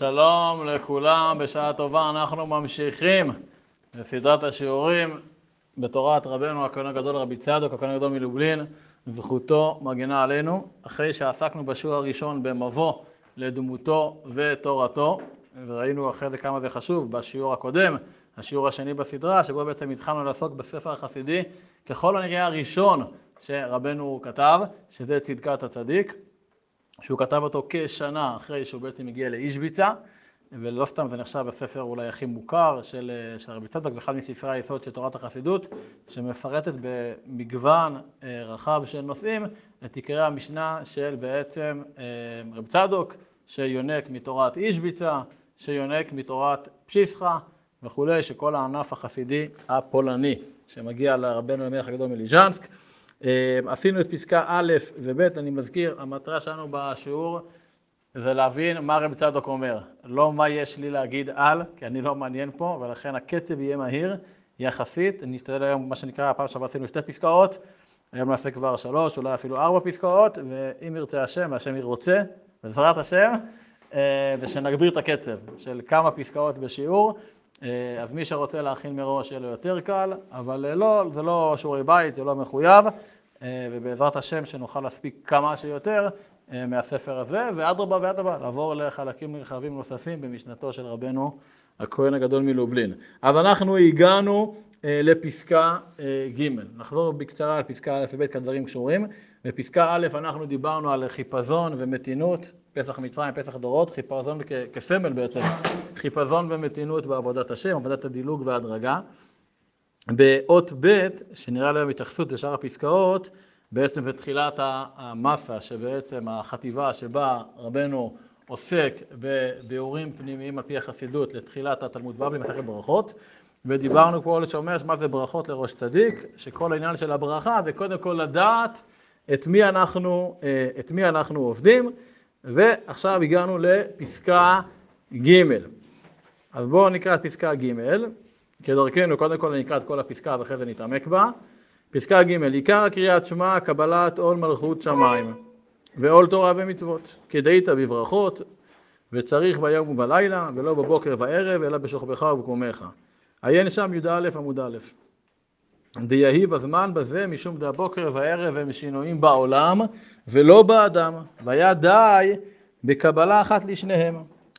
שלום לכולם, בשעה טובה אנחנו ממשיכים בסדרת השיעורים בתורת רבנו הכהן הגדול רבי צדוק, הכהן הגדול מלובלין, זכותו מגנה עלינו. אחרי שעסקנו בשיעור הראשון במבוא לדמותו ותורתו, וראינו אחרי זה כמה זה חשוב בשיעור הקודם, השיעור השני בסדרה, שבו בעצם התחלנו לעסוק בספר החסידי, ככל הנראה הראשון שרבנו כתב, שזה צדקת הצדיק. שהוא כתב אותו כשנה אחרי שהוא בעצם הגיע לאישביצה, ולא סתם זה נחשב הספר אולי הכי מוכר של, של רבי צדוק, ואחד מספרי היסוד של תורת החסידות, שמפרטת במגוון אה, רחב של נושאים את עיקרי המשנה של בעצם אה, רבי צדוק, שיונק מתורת אישביצה, שיונק מתורת פשיסחה וכולי, שכל הענף החסידי הפולני, שמגיע לרבנו המלך הגדול מליז'נסק. אה, עשינו את פסקה א' וב', אני מזכיר, המטרה שלנו בשיעור זה להבין מה רב צדוק אומר, לא מה יש לי להגיד על, כי אני לא מעניין פה, ולכן הקצב יהיה מהיר יחסית, אני אשתדל היום, מה שנקרא, הפעם שעברה עשינו שתי פסקאות, היום נעשה כבר שלוש, אולי אפילו ארבע פסקאות, ואם ירצה השם, והשם ירוצה, בעזרת השם, אה, ושנגביר את הקצב של כמה פסקאות בשיעור. אה, אז מי שרוצה להכין מראש יהיה לו יותר קל, אבל לא, זה לא שיעורי בית, זה לא מחויב, אה, ובעזרת השם שנוכל להספיק כמה שיותר אה, מהספר הזה, ואדרבה ואדרבה, לעבור לחלקים נרחבים נוספים במשנתו של רבנו הכהן הגדול מלובלין. אז אנחנו הגענו לפסקה ג', נחזור בקצרה על פסקה א' וב' כדברים קשורים. בפסקה א' אנחנו דיברנו על חיפזון ומתינות, פסח מצרים, פסח דורות, חיפזון כסמל בעצם, חיפזון ומתינות בעבודת השם, עבודת הדילוג וההדרגה. באות ב', שנראה להם התייחסות לשאר הפסקאות, בעצם זה תחילת המסה, שבעצם החטיבה שבה רבנו עוסק בביאורים פנימיים על פי החסידות לתחילת התלמוד בבלי, מסכת ברכות, ודיברנו פה לשומר מה זה ברכות לראש צדיק, שכל העניין של הברכה זה קודם כל לדעת את מי אנחנו, אה, את מי אנחנו עובדים, ועכשיו הגענו לפסקה ג'. אז בואו נקרא את פסקה ג', כדרכנו, קודם כל נקרא את כל הפסקה ואחרי זה נתעמק בה. פסקה ג', עיקר הקריאת שמע, קבלת עול מלכות שמיים, ועול תורה ומצוות, כדאית בברכות, וצריך ביום ובלילה, ולא בבוקר וערב, אלא בשוכבך ובקומך. עיין שם י"א עמוד א'. דיהי בזמן בזה משום דהבוקר וערב הם שינויים בעולם ולא באדם, והיה די בקבלה אחת לשניהם,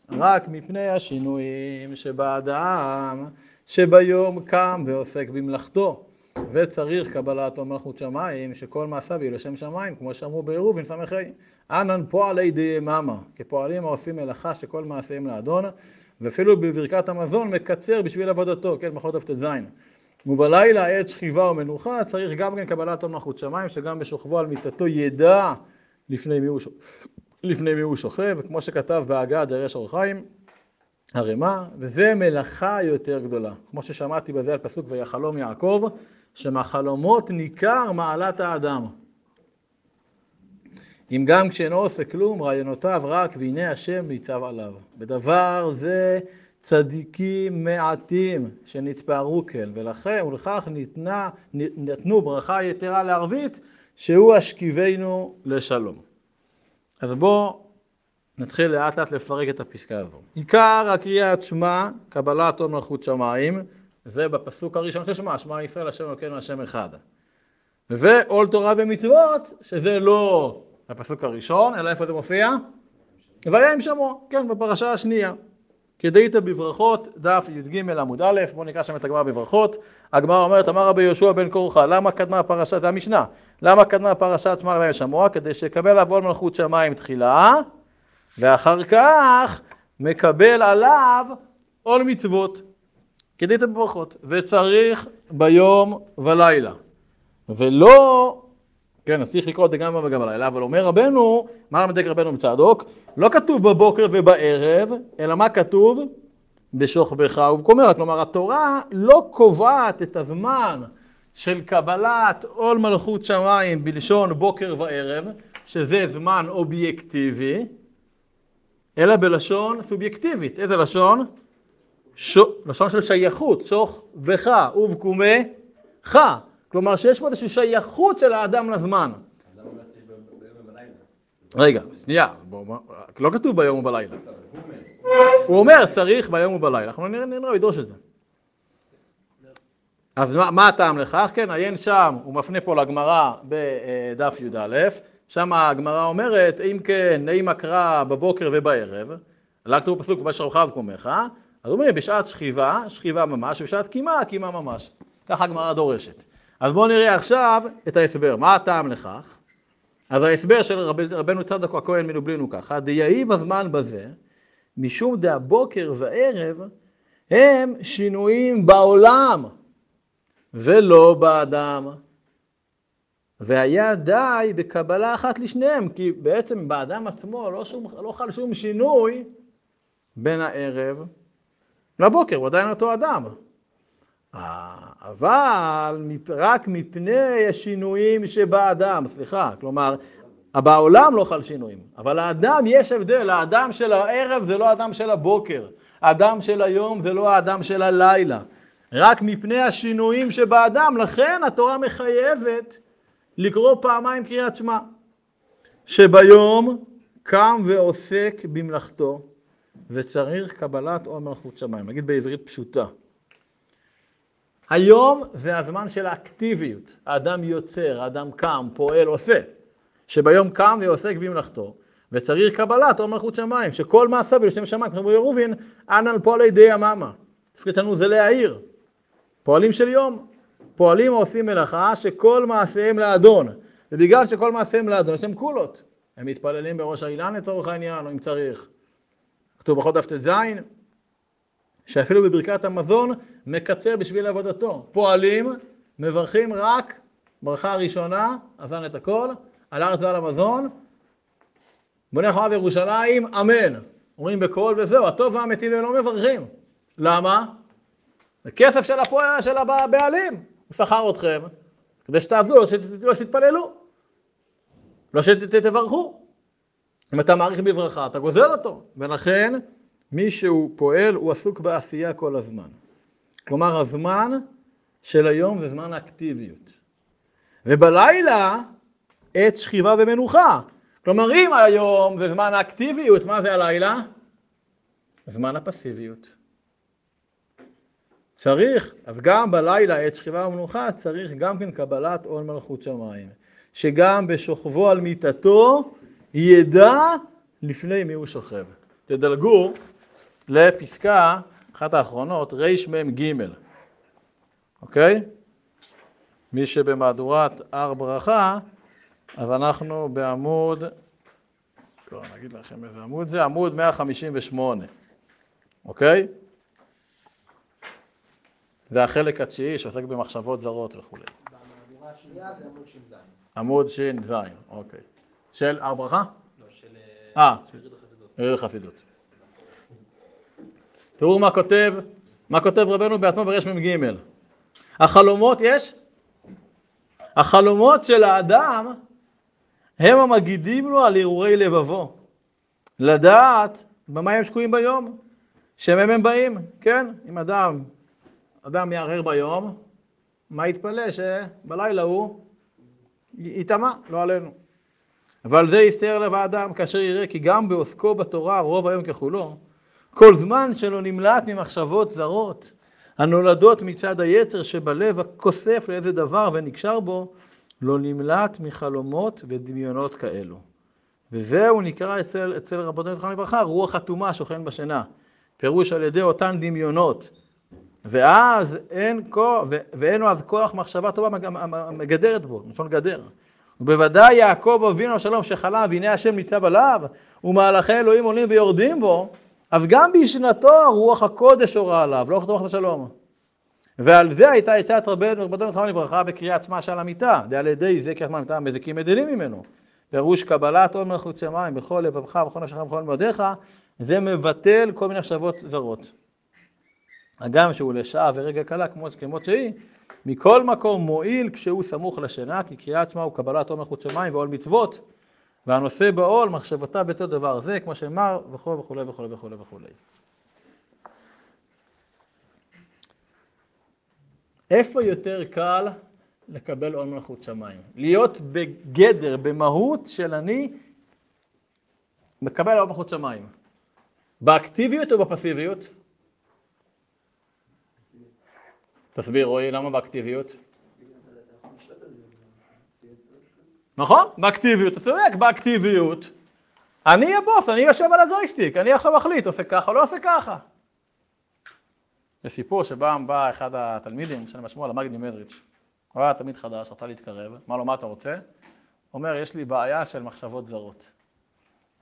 רק מפני השינויים שבאדם, שביום קם ועוסק במלאכתו, וצריך קבלת מלכות שמיים, שכל מעשיו יהיו לשם שמיים, כמו שאמרו בעירובין ס"ה, אנן פועלי דיממה, כפועלים העושים מלאכה שכל מעשיהם לאדון, ואפילו בברכת המזון מקצר בשביל עבודתו, כן, מחרות ט"ז. ובלילה עת שכיבה ומנוחה צריך גם כן קבלת מלכות שמיים שגם בשוכבו על מיטתו ידע לפני מי הוא, לפני מי הוא שוכב וכמו שכתב בהגה דרש אור חיים הרמה וזה מלאכה יותר גדולה. כמו ששמעתי בזה על פסוק ויחלום יעקב שמהחלומות ניכר מעלת האדם. אם גם כשאינו עושה כלום רעיונותיו רק והנה השם ניצב עליו. בדבר זה צדיקים מעטים שנתפארו כל, ולכן ולכך ניתנה, נתנו ברכה יתרה לערבית, שהוא השכיבנו לשלום. אז בואו נתחיל לאט לאט לפרק את הפסקה הזו. עיקר הקריאת שמע, קבלת עול מלכות שמיים, זה בפסוק הראשון של שמע, שמע ישראל השם אלוקינו השם אחד. ועול תורה ומצוות, שזה לא הפסוק הראשון, אלא איפה זה מופיע? והיה עם שמו, כן, בפרשה השנייה. כדאית בברכות, דף י"ג עמוד א', בואו נקרא שם את הגמרא בברכות. הגמרא אומרת, אמר רבי יהושע בן כורחה, למה קדמה הפרשה, זה המשנה, למה קדמה פרשת שמע להם שמוע? כדי שיקבל עוון מלכות שמיים תחילה, ואחר כך מקבל עליו עול מצוות. כדאית בברכות, וצריך ביום ולילה. ולא כן, אז צריך לקרוא את זה גם וגם בלילה, אבל אומר רבנו, מה למדק רבנו מצדוק? לא כתוב בבוקר ובערב, אלא מה כתוב? בשוכבך ובקומך. כלומר, התורה לא קובעת את הזמן של קבלת עול מלכות שמיים בלשון בוקר וערב, שזה זמן אובייקטיבי, אלא בלשון סובייקטיבית. איזה לשון? ש... לשון של שייכות, שוך בך ובקומך. כלומר שיש פה איזושהי שייכות של האדם לזמן. רגע, שנייה, לא כתוב ביום ובלילה. הוא אומר, צריך ביום ובלילה. אנחנו נראה, נראה, הוא ידרוש את זה. אז מה, מה הטעם לכך? כן, עיין שם, הוא מפנה פה לגמרא בדף י"א, שם הגמרא אומרת, אם כן, נעים אקרא בבוקר ובערב, רק כתוב פסוק, בשרוכב קומך, אז אומרים, בשעת שכיבה, שכיבה ממש, ובשעת קימה, קימה ממש. ככה הגמרא דורשת. אז בואו נראה עכשיו את ההסבר. מה הטעם לכך? אז ההסבר של רב, רבנו צדק הכהן מלובלין הוא ככה, דיהי בזמן בזה, משום דהבוקר וערב הם שינויים בעולם ולא באדם. והיה די בקבלה אחת לשניהם, כי בעצם באדם עצמו לא, שום, לא חל שום שינוי בין הערב לבוקר, הוא עדיין אותו אדם. אבל רק מפני השינויים שבאדם, סליחה, כלומר, בעולם לא חל שינויים, אבל האדם יש הבדל, האדם של הערב זה לא האדם של הבוקר, האדם של היום זה לא האדם של הלילה, רק מפני השינויים שבאדם, לכן התורה מחייבת לקרוא פעמיים קריאת שמע, שביום קם ועוסק במלאכתו וצריך קבלת עול מלכות שמיים, נגיד בעברית פשוטה. היום זה הזמן של האקטיביות, האדם יוצר, האדם קם, פועל, עושה, שביום קם ועוסק במלאכתו, וצריך קבלת עול מלכות שמיים, שכל מעשה ולשם שמיים, כמו ירובין, אנא פועל ידי יממה. תפקידנו זה להעיר, פועלים של יום, פועלים העושים מלאכה שכל מעשיהם לאדון, ובגלל שכל מעשיהם לאדון יש להם קולות, הם מתפללים בראש האילן לצורך העניין, או אם צריך. כתוב בכל דף ט"ז, שאפילו בברכת המזון מקצר בשביל עבודתו. פועלים, מברכים רק ברכה הראשונה, אזן את הכל, על הארץ ועל המזון, בונה חומה בירושלים, אמן. אומרים בקול וזהו, הטוב והמתים הם לא מברכים. למה? זה כסף של, הפועל, של הבעלים, הוא שכר אתכם, כדי שתעבדו, לא, לא שתתפללו, לא שתברכו. אם אתה מעריך בברכה, אתה גוזל אותו, ולכן מי שהוא פועל הוא עסוק בעשייה כל הזמן. כלומר, הזמן של היום זה זמן האקטיביות. ובלילה, עת שכיבה ומנוחה. כלומר, אם היום זה זמן האקטיביות, מה זה הלילה? זמן הפסיביות. צריך, אז גם בלילה, עת שכיבה ומנוחה, צריך גם כן קבלת עול מלכות שמיים. שגם בשוכבו על מיטתו ידע לפני מי הוא שוכב. תדלגו לפסקה, אחת האחרונות, רמ"ג, אוקיי? מי שבמהדורת הר ברכה, אז אנחנו בעמוד, לא, אני אגיד לכם איזה עמוד זה, עמוד 158, אוקיי? זה החלק התשיעי שעוסק במחשבות זרות וכולי. במהדורה השנייה זה עמוד ש"ז. עמוד ש"ז, אוקיי. של הר ברכה? לא, של אה, יריד החסידות. תראו מה כותב, מה כותב רבנו בעצמו ברמ"ג. החלומות יש? החלומות של האדם הם המגידים לו על הרהורי לבבו. לדעת במה הם שקועים ביום, שמהם הם באים, כן? אם אדם, אדם יערער ביום, מה יתפלא שבלילה הוא ייטמע, לא עלינו. אבל זה יסתר לב האדם כאשר יראה כי גם בעוסקו בתורה רוב היום ככולו, כל זמן שלא נמלט ממחשבות זרות הנולדות מצד היצר שבלב הכוסף לאיזה דבר ונקשר בו, לא נמלט מחלומות ודמיונות כאלו. וזהו נקרא אצל, אצל רבותינו זכרם לברכה רוח אטומה שוכן בשינה. פירוש על ידי אותן דמיונות. ואז אין כוח, ואין אז כוח מחשבה טובה מגדרת בו, לשון גדר. ובוודאי יעקב אבינו השלום שחלם והנה השם ניצב עליו ומהלכי אלוהים עולים ויורדים בו אז גם בשנתו רוח הקודש הורה עליו, לא כתוב השלום. ועל זה הייתה עצת רבנו, רבנו זכרנו לברכה, בקריאת שמע של המיטה, ועל ידי זה קריאת שמע המיטה מזיקים מדלים ממנו. פירוש קבלת עול מלכות שמיים בכל לבבך ובכל נפשך ובכל מאודיך, זה מבטל כל מיני מחשבות זרות. הגם שהוא לשעה ורגע קלה כמו, כמו שהיא, מכל מקום מועיל כשהוא סמוך לשינה, כי קריאת שמע הוא קבלת עול מלכות שמיים ועול מצוות, והנושא בעול מחשבותיו בתור דבר זה, כמו שאמר, וכו' וכו' וכו' וכו' וכו'. איפה יותר קל לקבל עול מלכות שמיים? להיות בגדר, במהות של אני מקבל אור מלכות שמיים. באקטיביות או בפסיביות? תסביר רועי, למה באקטיביות? נכון, באקטיביות, אתה צודק, באקטיביות. אני הבוס, אני יושב על הג'ויסטיק, אני עכשיו מחליט, עושה ככה או לא עושה ככה. יש סיפור שבא בא אחד התלמידים, שאני משמוע למגדי מזריץ', הוא היה תלמיד חדש, רצה להתקרב, אמר לו, מה אתה רוצה? אומר, יש לי בעיה של מחשבות זרות.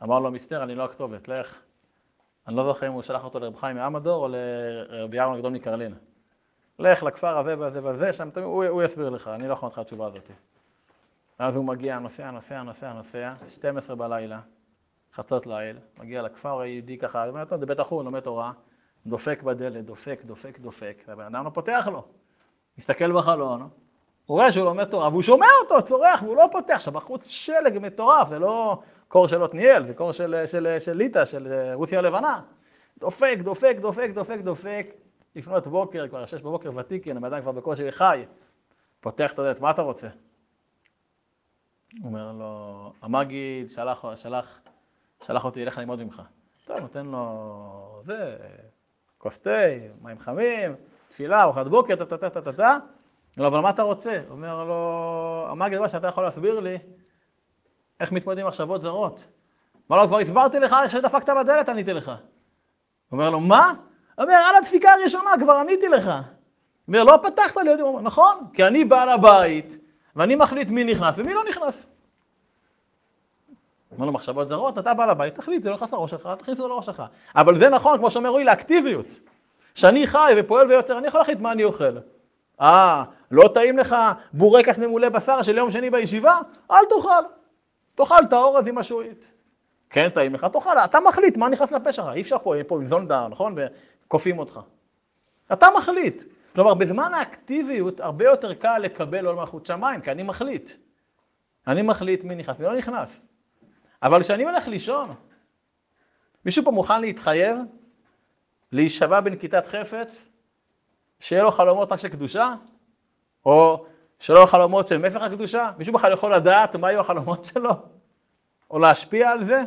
אמר לו, מצטער, אני לא הכתובת, לך. אני לא זוכר אם הוא שלח אותו לרב חיים מעמדור או לרבי אהרון הגדול מקרלין. לך לכפר הזה והזה והזה, שם, הוא, הוא יסביר לך, אני לא יכול לתת לך תשובה הזאת. ואז הוא מגיע, נוסע, נוסע, נוסע, נוסע, 12 בלילה, חצות ליל, מגיע לכפר היהודי ככה, אומר, טוב, זה בית החור, לומד תורה, דופק בדלת, דופק, דופק, דופק, והבן אדם לא פותח לו. מסתכל בחלון, הוא רואה שהוא לומד תורה, והוא שומע אותו, צורח, והוא לא פותח, עכשיו בחוץ שלג מטורף, זה לא קור של עתניאל, זה קור של, של, של ליטא, של רוסיה הלבנה. דופק, דופק, דופק, דופק, דופק, לפנות בוקר, כבר שש בבוקר ותיקין, הבן אדם כבר בקושי חי, פותח את הדלת, מה אתה רוצה? אומר לו, המגיד שלח, שלח, שלח אותי אליך ללמוד ממך. טוב, נותן לו זה, כוס תה, מים חמים, תפילה, ארוחת בוקר, טה-טה-טה-טה-טה. אומר לו, אבל מה אתה רוצה? אומר לו, המגיד, מה שאתה יכול להסביר לי, איך מתמודדים עם מחשבות זרות. אמר לו, כבר הסברתי לך שדפקת בדלת, עניתי לך. אומר לו, מה? אומר, על הדפיקה הראשונה כבר עניתי לך. אומר, לא פתחת לי, נכון, כי אני בעל הבית, ואני מחליט מי נכנס ומי לא נכנס. אומר לו, מחשבות זרות, אתה בעל הבית, תחליט, זה לא נכנס לראש שלך, תכניס את זה לראש שלך. אבל זה נכון, כמו שאומר רועי, לאקטיביות. שאני חי ופועל ויוצר, אני יכול להחליט מה אני אוכל. אה, לא טעים לך בורקס ממולא בשר של יום שני בישיבה? אל תאכל. תאכל את האורז עם השועית. כן, טעים לך, תאכל, אתה מחליט מה נכנס לפה שלך, אי אפשר פה, פה עם זונדה, נכון? וכופים אותך. אתה מחליט. כלומר, בזמן האקטיביות הרבה יותר קל לקבל עול מלכות שמיים, כי אני מחליט. אני מחליט מי נכנס, מי לא נכנס. אבל כשאני הולך לישון, מישהו פה מוכן להתחייב, להישבע בנקיטת חפץ, שיהיה לו חלומות רק של קדושה? או שלא יהיו חלומות של מפך הקדושה? מישהו בכלל יכול לדעת מה יהיו החלומות שלו? או להשפיע על זה?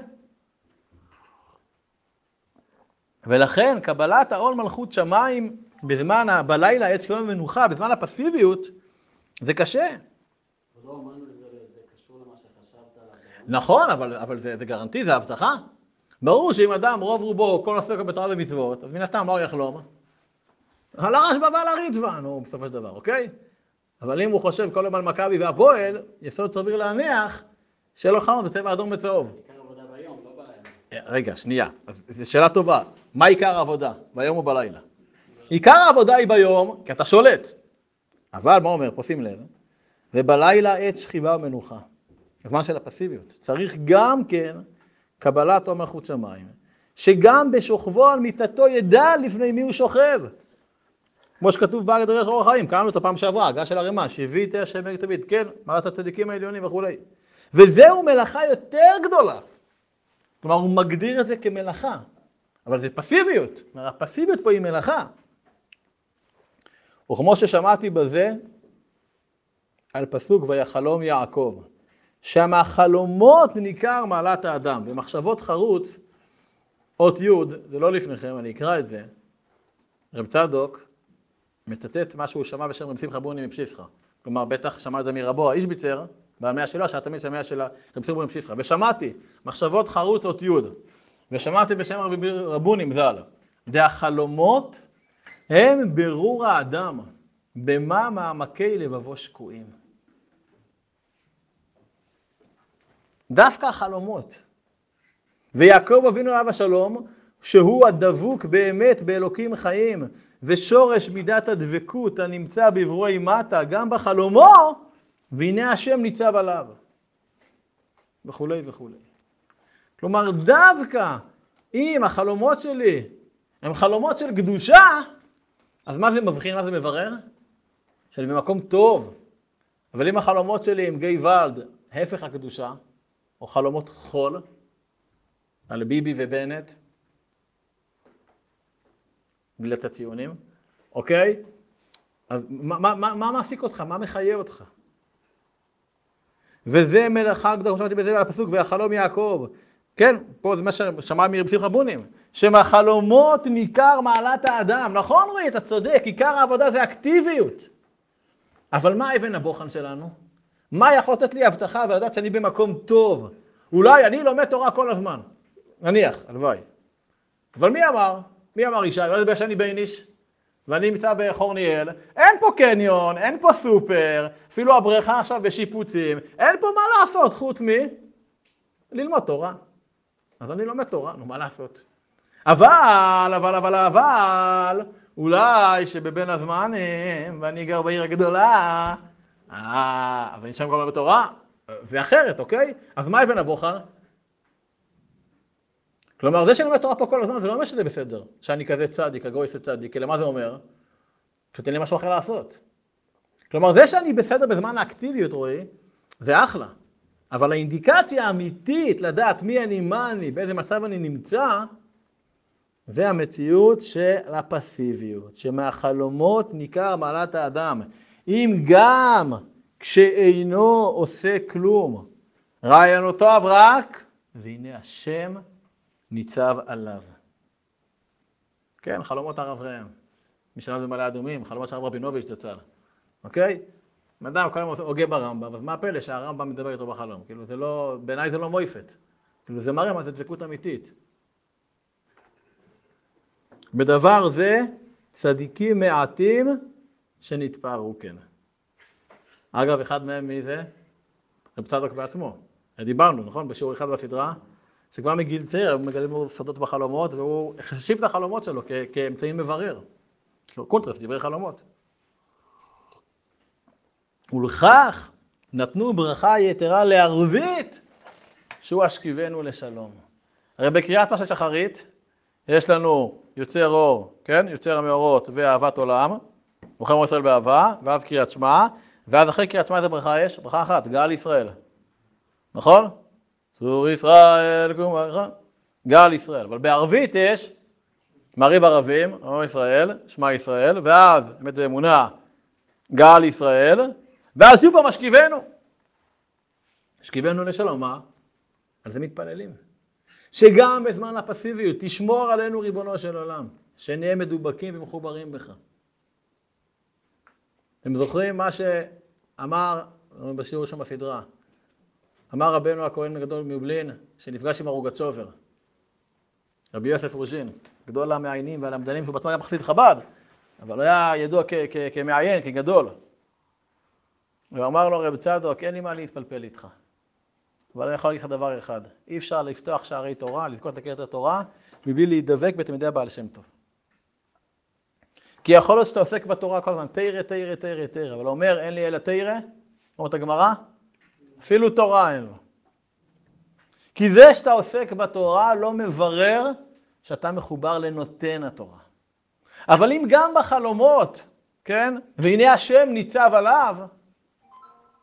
ולכן קבלת העול מלכות שמיים בזמן, ה... בלילה, עת יום המנוחה, בזמן הפסיביות, זה קשה. נכון, אבל, אבל זה, זה גרנטי, זה הבטחה. ברור שאם אדם רוב רובו כל עוסק בתורה ומצוות, אז מן הסתם הוא יחלום? על הרשב"א ועל הריטב"א, נו, בסופו של דבר, אוקיי? אבל אם הוא חושב כל יום על מכבי והפועל, יסוד סביר להניח לו חלום בצבע אדום וצהוב. רגע, שנייה, זו שאלה טובה. מה עיקר העבודה, ביום או בלילה? עיקר העבודה היא ביום, כי אתה שולט. אבל מה אומר פה, שים לב, ובלילה עת שכיבה ומנוחה. הזמן של הפסיביות. צריך גם כן קבלת עומר חוץ שמיים, שגם בשוכבו על מיטתו ידע לפני מי הוא שוכב. כמו שכתוב באגד דרך אורח חיים, קראנו את הפעם שעברה, הגה של הרימה, שהביא השם מגד תמיד, כן, מעלת הצדיקים העליונים וכולי. וזהו מלאכה יותר גדולה. כלומר, הוא מגדיר את זה כמלאכה, אבל זה פסיביות. הפסיביות פה היא מלאכה. וכמו ששמעתי בזה, על פסוק ויחלום יעקב, שמהחלומות ניכר מעלת האדם, במחשבות חרוץ, אות י', זה לא לפניכם, אני אקרא את זה, רב צדוק מצטט מה שהוא שמע בשם רב שמחה בוני מפשיסחה. כלומר, בטח שמע את זה מרבו האיש ביצר, במאה שלו, שהיה תמיד שמע של רב שמחה בוני מפשיסחה. ושמעתי, מחשבות חרוץ אות י', ושמעתי בשם רבי רבונים ז"ל, והחלומות הם ברור האדם, במה מעמקי לבבו שקועים. דווקא החלומות. ויעקב אבינו עליו השלום, שהוא הדבוק באמת באלוקים חיים, ושורש מידת הדבקות הנמצא בברואי מטה, גם בחלומו, והנה השם ניצב עליו. וכולי וכולי. כלומר, דווקא אם החלומות שלי הם חלומות של קדושה, אז מה זה מבחין, מה זה מברר? שאני במקום טוב. אבל אם החלומות שלי הם גיא ולד, הפך הקדושה, או חלומות חול, על ביבי ובנט, מילת הציונים, אוקיי? אז מה, מה, מה, מה מעסיק אותך? מה מחיה אותך? וזה מלאכה גדולה, כמו שאמרתי בזה על הפסוק, ויחלום יעקב, כן, פה זה מה ששמע מרב שמחה בונים, שמהחלומות ניכר מעלת האדם. נכון רועי, אתה צודק, עיקר העבודה זה אקטיביות. אבל מה אבן הבוחן שלנו? מה יכול לתת לי הבטחה ולדעת שאני במקום טוב? אולי אני לומד תורה כל הזמן. נניח, הלוואי. אבל מי אמר? מי אמר ישי? אולי זה שאני בייניש? ואני נמצא בעתניאל, אין פה קניון, אין פה סופר, אפילו הבריכה עכשיו בשיפוצים, אין פה מה לעשות חוץ מ... ללמוד תורה. אז אני לומד תורה, נו מה לעשות? אבל, אבל, אבל, אבל, אולי שבבין הזמנים, ואני גר בעיר הגדולה, אה, אבל אני שם גם בתורה, זה אחרת, אוקיי? אז מה אבן הבוחן? כלומר, זה שאני לומד תורה פה כל הזמן, זה לא אומר שזה בסדר, שאני כזה צדיק, הגויס צדיק, אלא מה זה אומר? שתן לי משהו אחר לעשות. כלומר, זה שאני בסדר בזמן האקטיביות, רועי, זה אחלה. אבל האינדיקציה האמיתית לדעת מי אני, מה אני, באיזה מצב אני נמצא, זה המציאות של הפסיביות, שמהחלומות ניכר מעלת האדם. אם גם כשאינו עושה כלום, רעיונותיו רק, והנה השם ניצב עליו. כן, חלומות הרב ראם. מי שלמד במעלה אדומים, חלומות של הרב רבינוביץ' זצ"ל, אוקיי? בן אדם כל הזמן הוגה ברמב"ם, אז מה הפלא שהרמב"ם מדבר איתו בחלום? כאילו זה לא, בעיניי זה לא מויפת. כאילו זה מראה מה זה דבקות אמיתית. בדבר זה צדיקים מעטים שנתפארו כן. אגב, אחד מהם מי זה? רב צדוק בעצמו. דיברנו, נכון? בשיעור אחד בסדרה, שכבר מגיל צעיר מגלה לו סודות בחלומות, והוא החשיב את החלומות שלו כאמצעי מברר. יש לו קונטרס, דברי חלומות. ולכך נתנו ברכה יתרה לערבית, שהוא אשכיבנו לשלום. הרי בקריאת מה שחרית, יש לנו יוצר אור, כן? יוצר המאורות ואהבת עולם, עם ישראל באהבה, ואז קריאת שמע, ואז אחרי קריאת שמע איזה ברכה יש? ברכה אחת, גאל ישראל. נכון? צור ישראל, קום. גאל ישראל. אבל בערבית יש מעריב ערבים, עם ישראל, שמע ישראל, ואז אמת ואמונה, גאל ישראל, ואז שוב פעם משכיבנו. משכיבנו לשלום, מה? על זה מתפללים. שגם בזמן הפסיביות תשמור עלינו ריבונו של עולם, שנהיה מדובקים ומחוברים בך. אתם זוכרים מה שאמר בשיעור שם בסדרה? אמר רבנו הכהן הגדול מבלין, שנפגש עם הרוגצ'ובר, רבי יוסף רוז'ין, גדול המעיינים והלמדנים, שהוא בעצמו היה מחסיד חב"ד, אבל היה ידוע כמעיין, כגדול. והוא אמר לו, רב צדוק, אין לי מה להתפלפל איתך. אבל אני יכול להגיד לך דבר אחד, אי אפשר לפתוח שערי תורה, לזכות לקראת התורה, מבלי להידבק בתלמידי הבעל שם טוב. כי יכול להיות שאתה עוסק בתורה כל הזמן, תרא, תרא, תרא, תרא, אבל אומר, אין לי אלא תרא, אומרת הגמרא, אפילו תורה אין לו. כי זה שאתה עוסק בתורה לא מברר שאתה מחובר לנותן התורה. אבל אם גם בחלומות, כן, והנה השם ניצב עליו,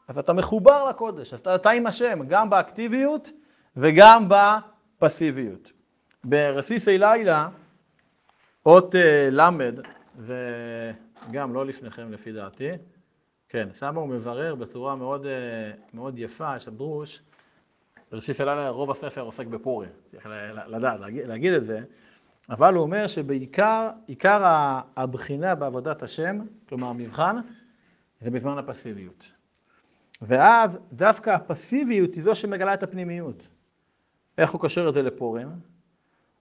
אז אתה מחובר לקודש, אז אתה, אתה עם השם, גם באקטיביות וגם בפסיביות. ברסיסי לילה, אות אה, למד, וגם לא לפניכם לפי דעתי, כן, שם הוא מברר בצורה מאוד, אה, מאוד יפה, יש הדרוש, ברסיסי לילה רוב הספר עוסק בפורים, צריך לדעת, להגיד, להגיד את זה, אבל הוא אומר שבעיקר, עיקר הבחינה בעבודת השם, כלומר המבחן, זה בזמן הפסיביות. ואז דווקא הפסיביות היא זו שמגלה את הפנימיות. איך הוא קושר את זה לפורים?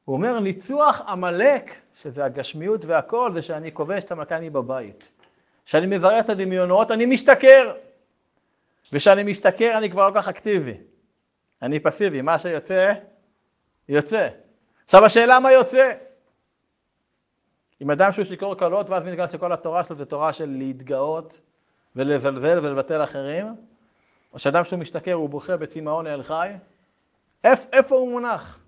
הוא אומר, ניצוח עמלק, שזה הגשמיות והכל, זה שאני כובש את המכני בבית. כשאני מברר את הדמיונות, אני משתכר. וכשאני משתכר, אני כבר לא כך אקטיבי. אני פסיבי, מה שיוצא, יוצא. עכשיו השאלה מה יוצא. אם אדם שהוא שיכור קלות, ואז מתגלה שכל התורה שלו זה תורה של להתגאות, ולזלזל ולבטל אחרים, או שאדם שהוא משתכר הוא בוכה בצמאון אל חי, איפ, איפה הוא מונח?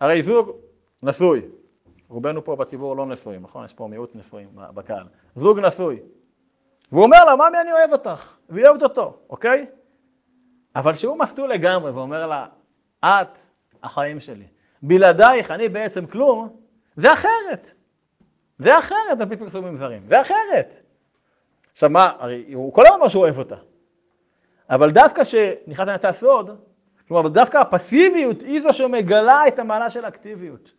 הרי זוג נשוי, רובנו פה בציבור לא נשואים, נכון? יש פה מיעוט נשואים בקהל. זוג נשוי, והוא אומר לה, ממי אני אוהב אותך, והיא אוהבת אותו, אוקיי? אבל שהוא מסטול לגמרי ואומר לה, את החיים שלי, בלעדייך אני בעצם כלום, זה אחרת. זה אחרת על פי פרסומים זרים, זה אחרת. עכשיו מה, הרי הוא כל הזמן אמר שהוא אוהב אותה. אבל דווקא כשנכנס לנצא סוד, כלומר, דווקא הפסיביות היא זו שמגלה את המעלה של האקטיביות.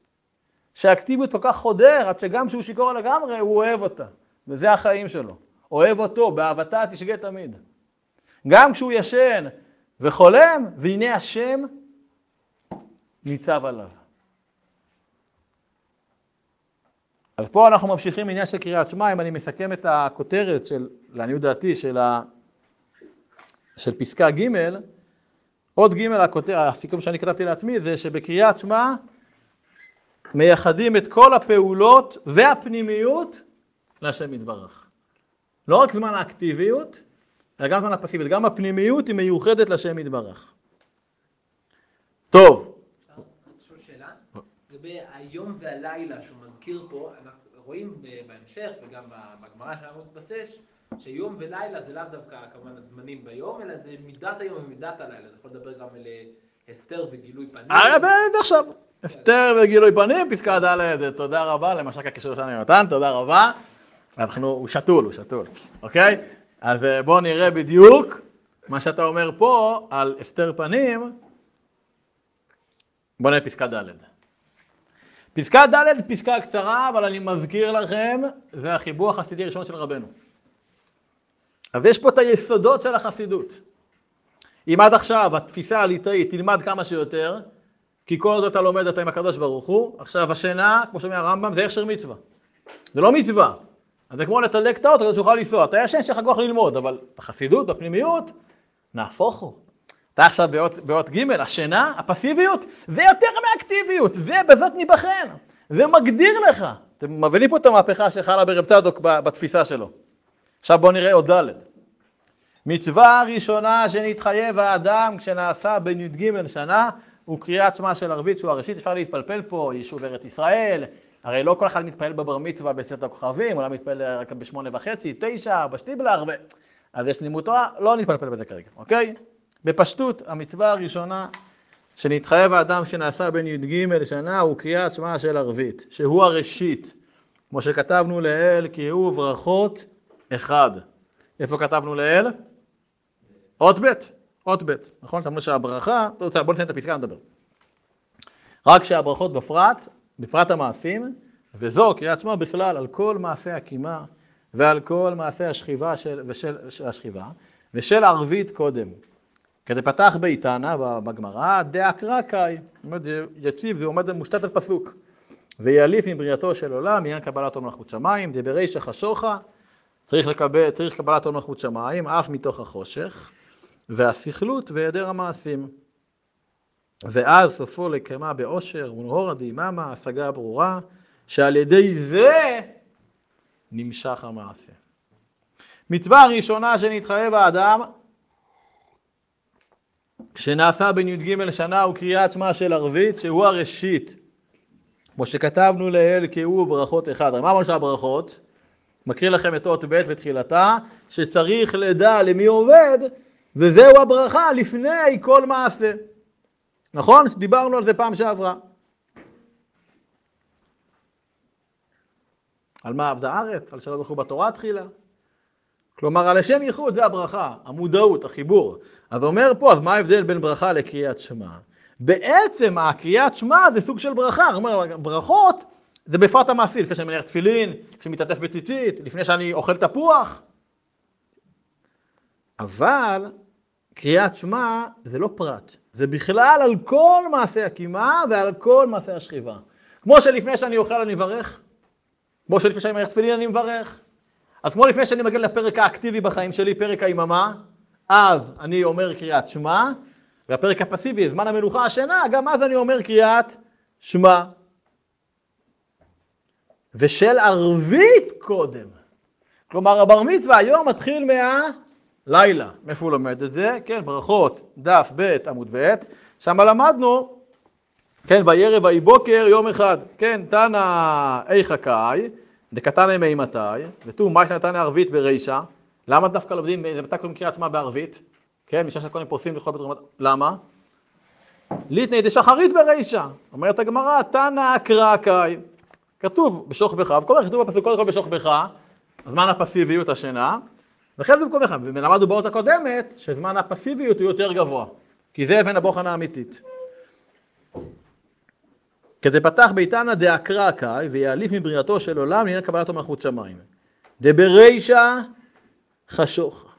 שהאקטיביות כל כך חודר, עד שגם כשהוא שיכור לגמרי, הוא אוהב אותה. וזה החיים שלו. אוהב אותו, באהבתה תשגה תמיד. גם כשהוא ישן וחולם, והנה השם ניצב עליו. אז פה אנחנו ממשיכים בעניין של קריאת שמע, אם אני מסכם את הכותרת של, לעניות דעתי, של, ה, של פסקה ג', עוד ג' הכותר, הסיכום שאני כתבתי לעצמי זה שבקריאת שמע מייחדים את כל הפעולות והפנימיות להשם יתברך. לא רק זמן האקטיביות, אלא גם זמן הפסיביות, גם הפנימיות היא מיוחדת להשם יתברך. טוב. לגבי היום והלילה שהוא מזכיר פה, אנחנו רואים בהמשך וגם בגמרא שאנחנו מתבסס, שיום ולילה זה לאו דווקא כמובן הזמנים ביום, אלא זה מידת היום ומידת הלילה. זה יכול לדבר גם על הסתר וגילוי פנים. אה, עכשיו. הסתר וגילוי פנים, פסקה ד', תודה רבה למשק הקישור שלנו יונתן, תודה רבה. אנחנו, הוא שתול, הוא שתול, אוקיי? אז אה, בואו נראה בדיוק מה שאתה אומר פה על הסתר פנים. בואו נראה פסקה ד'. פסקה ד' פסקה קצרה, אבל אני מזכיר לכם, זה החיבור החסידי הראשון של רבנו. אז יש פה את היסודות של החסידות. אם עד עכשיו התפיסה הליטאית תלמד כמה שיותר, כי כל עוד אתה לומד אתה עם הקדוש ברוך הוא, עכשיו השינה, כמו שאומר הרמב"ם, זה הכשר מצווה. זה לא מצווה. אז זה כמו לתדלק את האוטו כדי שיוכל לנסוע. אתה ישן, שיש לך כוח ללמוד, אבל בחסידות, בפנימיות, נהפוך הוא. אתה עכשיו באות, באות ג', השינה, הפסיביות, זה יותר מאקטיביות, זה בזאת ניבחן. זה מגדיר לך. אתם מבינים פה את המהפכה שחלה ברב צדוק בתפיסה שלו. עכשיו בואו נראה עוד ד'. מצווה ראשונה שנתחייב האדם כשנעשה בן י"ג שנה, הוא קריאת שמע של ערבית שהוא הראשית, אפשר להתפלפל פה, יישוב ארץ ישראל, הרי לא כל אחד מתפלל בבר מצווה בסט הכוכבים, אולי מתפלל רק בשמונה וחצי, תשע, בשטיבלר, ו... אז יש לימוד תורה, לא נתפלפל בזה כרגע, אוקיי? בפשטות, המצווה הראשונה שנתחייב האדם שנעשה בן י"ג שנה הוא קריאת שמע של ערבית, שהוא הראשית, כמו שכתבנו לאל, כי הוא ברכות אחד. איפה כתבנו לאל? אות ב', אות ב', נכון? שמענו שהברכה, בואו נסיים את הפסקה, נדבר. רק שהברכות בפרט, בפרט המעשים, וזו קריאת שמע בכלל על כל מעשי הקימה ועל כל מעשי השכיבה של, ושל, השכיבה, ושל ערבית קודם. כזה פתח באיתנה בגמרא, דאקרא קאי, יציב, זה עומד מושתת על פסוק. ויעליף מבריאתו של עולם, עניין קבלת עול מלכות שמיים, דברישא חשוכה, צריך, לקבל, צריך קבלת עול מלכות שמיים, אף מתוך החושך, והסכלות והיעדר המעשים. ואז סופו לקמה באושר ונהורה דיממה, השגה ברורה, שעל ידי זה נמשך המעשה. מצווה ראשונה שנתחייב האדם, כשנעשה בן י"ג שנה הוא קריאת שמע של ערבית, שהוא הראשית. כמו שכתבנו לעיל כי הוא ברכות אחד. מה אמרנו שהברכות? מקריא לכם את אות ב' בתחילתה, שצריך לדע למי עובד, וזהו הברכה לפני כל מעשה. נכון? דיברנו על זה פעם שעברה. על מה עבדה הארץ? על שלא זכו בתורה תחילה? כלומר, על השם ייחוד זה הברכה, המודעות, החיבור. אז אומר פה, אז מה ההבדל בין ברכה לקריאת שמע? בעצם הקריאת שמע זה סוג של ברכה, זאת אומרת, ברכות זה בפרט המעשי, לפני שאני מניח תפילין, לפני שאני מתעטף בציצית, לפני שאני אוכל תפוח. אבל קריאת שמע זה לא פרט, זה בכלל על כל מעשה הקימה ועל כל מעשה השכיבה. כמו שלפני שאני אוכל אני מברך, כמו שלפני שאני מניח תפילין אני מברך. אז כמו לפני שאני מגיע לפרק האקטיבי בחיים שלי, פרק היממה, אז אני אומר קריאת שמע, והפרק הפסיבי, זמן המנוחה השינה, גם אז אני אומר קריאת שמע. ושל ערבית קודם. כלומר, הבר מצווה היום מתחיל מהלילה. מאיפה הוא לומד את זה? כן, ברכות, דף ב' עמוד ב', שם למדנו, כן, וירא ויהי בוקר יום אחד, כן, תנא איכא קאי, דקתנא מי מתי, ותו מה שנתנא ערבית ברישא, למה דווקא לומדים, מתי קוראים קריאת שמע בערבית? כן, משעה שקודם פורסים לכל בית רמת, למה? ליטני דשחרית ברישא, אומרת הגמרא, תנא אקרא קאי, כתוב בשוך בך, וכל הזמן כתוב בפסוק קודם כל בשוך בך, זמן הפסיביות השינה, ואחרי זה במקום אחד, ולמדנו באות הקודמת שזמן הפסיביות הוא יותר גבוה. כי זה אבן הבוחן האמיתית. כדפתח ביתנא דאקרא קאי ויעליף מבריאתו של עולם לעניין קבלתו מלכות שמיים. דברישא חשוך.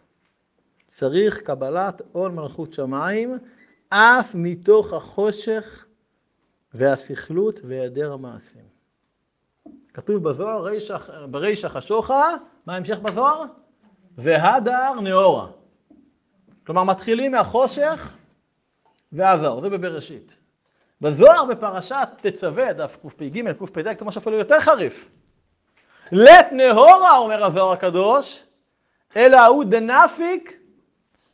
צריך קבלת עול מלכות שמיים אף מתוך החושך והסכלות והיעדר המעשים. כתוב בזוהר, ברישא חשוכה, מה ההמשך בזוהר? והדר נאורה. כלומר, מתחילים מהחושך והזוהר, זה בבראשית. בזוהר בפרשת תצווה, דף קפ"ג, קפ"ד, משהו אפילו יותר חריף. לית נהורה, אומר הזוהר הקדוש, אלא ההוא דנפיק